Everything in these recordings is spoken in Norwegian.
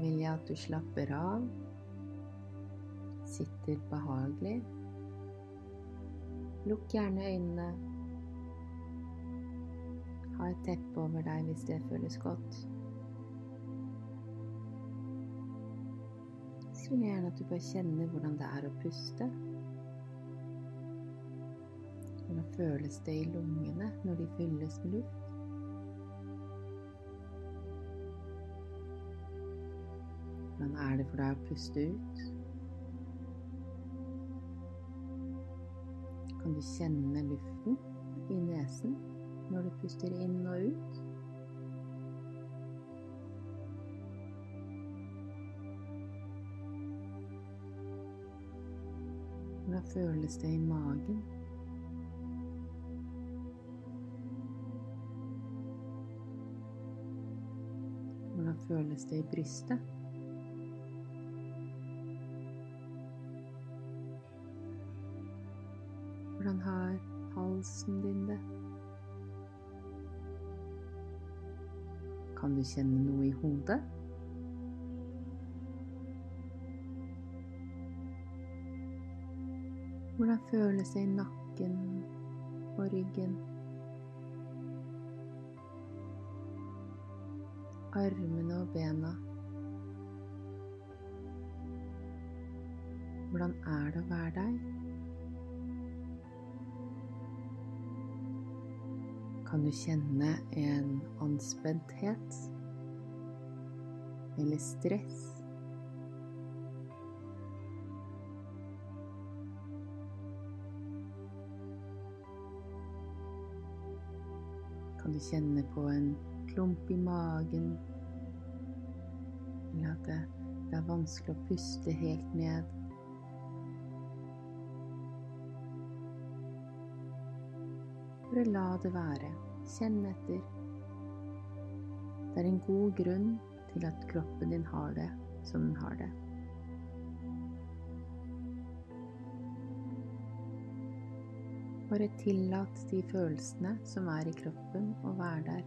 vil jeg at du slapper av, sitter behagelig. Lukk gjerne øynene. Ha et teppe over deg hvis det føles godt. Så vil jeg gjerne at du bare kjenner hvordan det er å puste. Hvordan føles det i lungene når de fylles med luft? Hvordan er det for deg å puste ut? Kan du kjenne luften i nesen når du puster inn og ut? Hvordan føles det i magen? Hvordan føles det i brystet? Halsen din det? Kan du kjenne noe i hodet? Hvordan føles det i nakken og ryggen? Armene og bena. Hvordan er det å være deg? Kan du kjenne en anspenthet eller stress. Kan du kjenne på en klump i magen, eller at det, det er vanskelig å puste helt ned? Bare la det være. Kjenn etter. Det er en god grunn til at kroppen din har det som den har det. Bare tillat de følelsene som er i kroppen, å være der.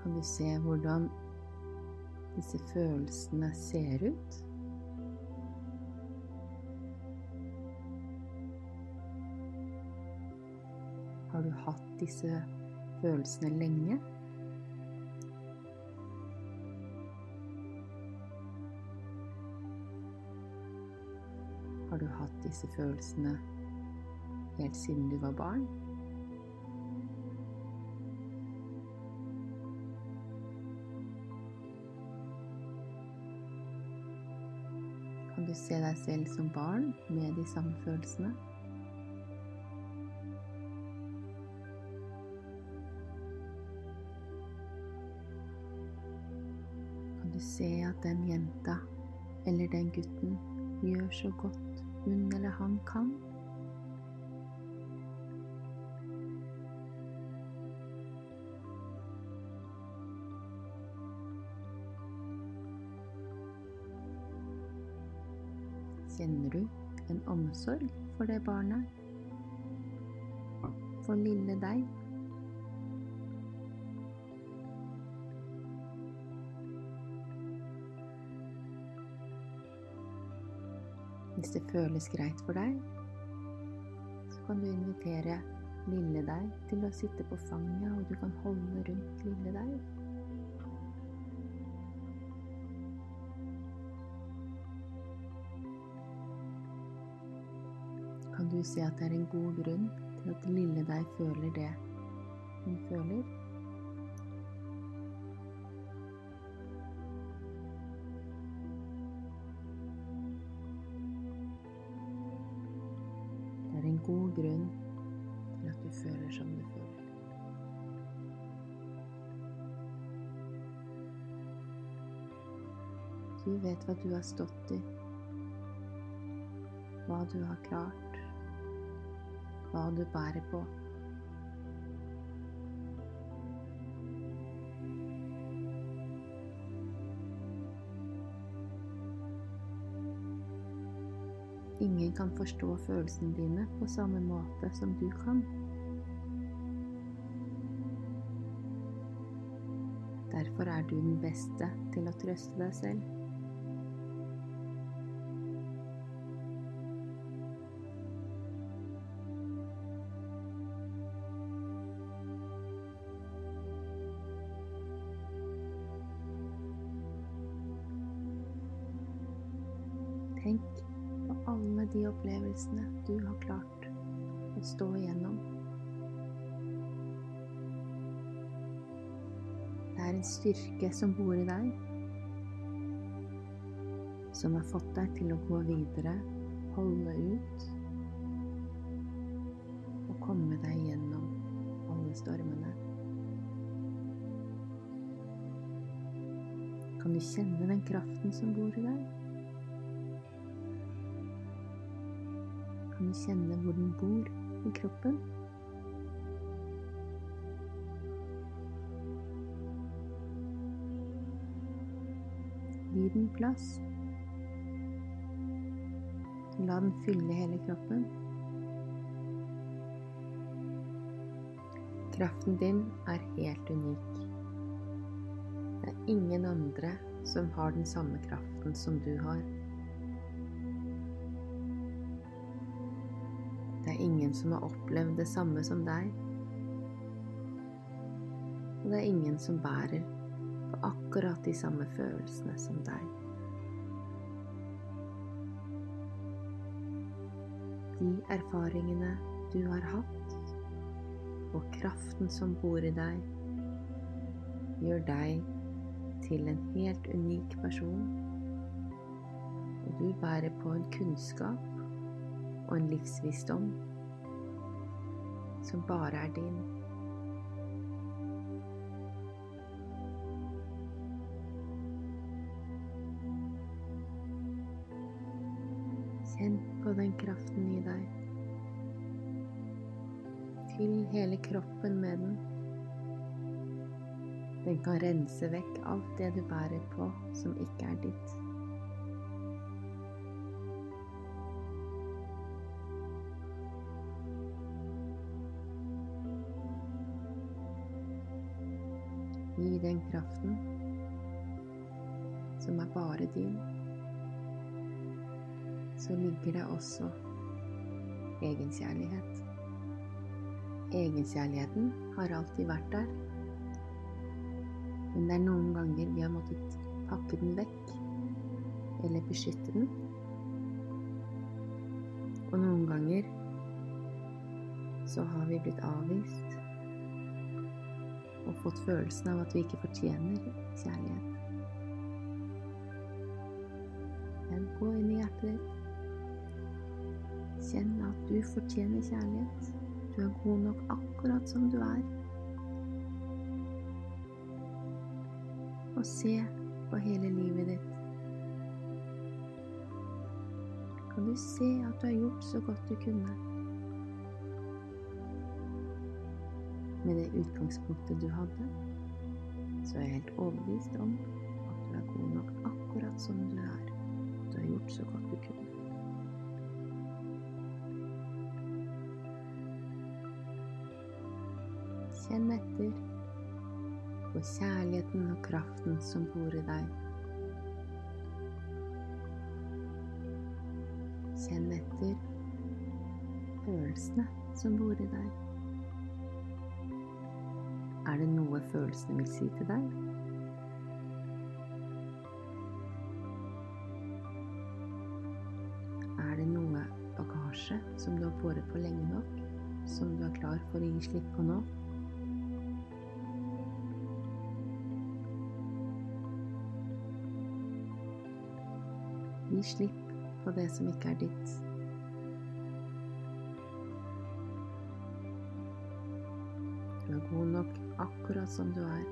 Kan du se hvordan disse følelsene ser ut. Har du hatt disse følelsene lenge? Har du hatt disse følelsene helt siden du var barn? Kan du se deg selv som barn med de samme følelsene? Kan du se at den jenta eller den gutten gjør så godt hun eller han kan? Kjenner du en omsorg for det barnet? For lille deg? Hvis det føles greit for deg, så kan du invitere lille deg til å sitte på fanget, og du kan holde rundt lille deg. Du se at det er en god grunn til at lille deg føler det hun føler. Det er en god grunn til at du føler som du føler. Du vet hva du har stått i, hva du har klart hva du bærer på. ingen kan forstå følelsene dine på samme måte som du kan. Derfor er du den beste til å trøste deg selv. De opplevelsene du har klart å stå igjennom. Det er en styrke som bor i deg, som har fått deg til å gå videre, holde ut og komme deg gjennom alle stormene. Kan du kjenne den kraften som bor i deg? Kjenne hvor den bor i kroppen? Gi den plass. La den fylle hele kroppen. Kraften din er helt unik. Det er ingen andre som har den samme kraften som du har. Det er ingen som har opplevd det samme som deg. Og det er ingen som bærer på akkurat de samme følelsene som deg. De erfaringene du har hatt, og kraften som bor i deg, gjør deg til en helt unik person. Og du bærer på en kunnskap og en livsvisdom som bare er din. Kjenn på den kraften i deg. Fyll hele kroppen med den. Den kan rense vekk alt det du bærer på som ikke er ditt. Gi den kraften som er bare din, så ligger det også egenkjærlighet. Egenkjærligheten har alltid vært der, men det er noen ganger vi har måttet pakke den vekk eller beskytte den. Og noen ganger så har vi blitt avvist og fått følelsen av at vi ikke fortjener kjærlighet. Men gå inn i hjertet ditt. Kjenn at du fortjener kjærlighet. Du er god nok akkurat som du er. Og se på hele livet ditt. Kan du se at du har gjort så godt du kunne? Med det utgangspunktet du hadde, så er jeg helt overbevist om at du er god nok akkurat som du er. Du har gjort så godt du kunne. Kjenn etter på kjærligheten og kraften som bor i deg. Kjenn etter følelsene som bor i deg. Er det noe følelsene vil si til deg? Er det noe bagasje som du har båret på lenge nok, som du er klar for å gi slipp på nå? Gi slipp på det som ikke er ditt. God nok akkurat som du er.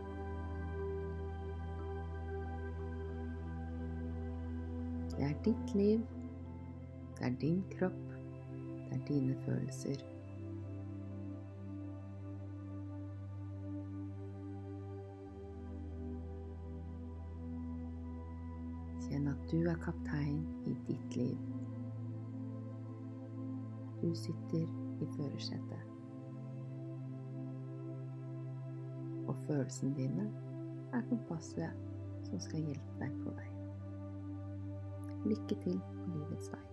Det er ditt liv, det er din kropp, det er dine følelser. Kjenn at du er kaptein i ditt liv. Du sitter i førersetet. Og følelsene dine er kompasset som skal hjelpe deg på vei. Lykke til på livets vei.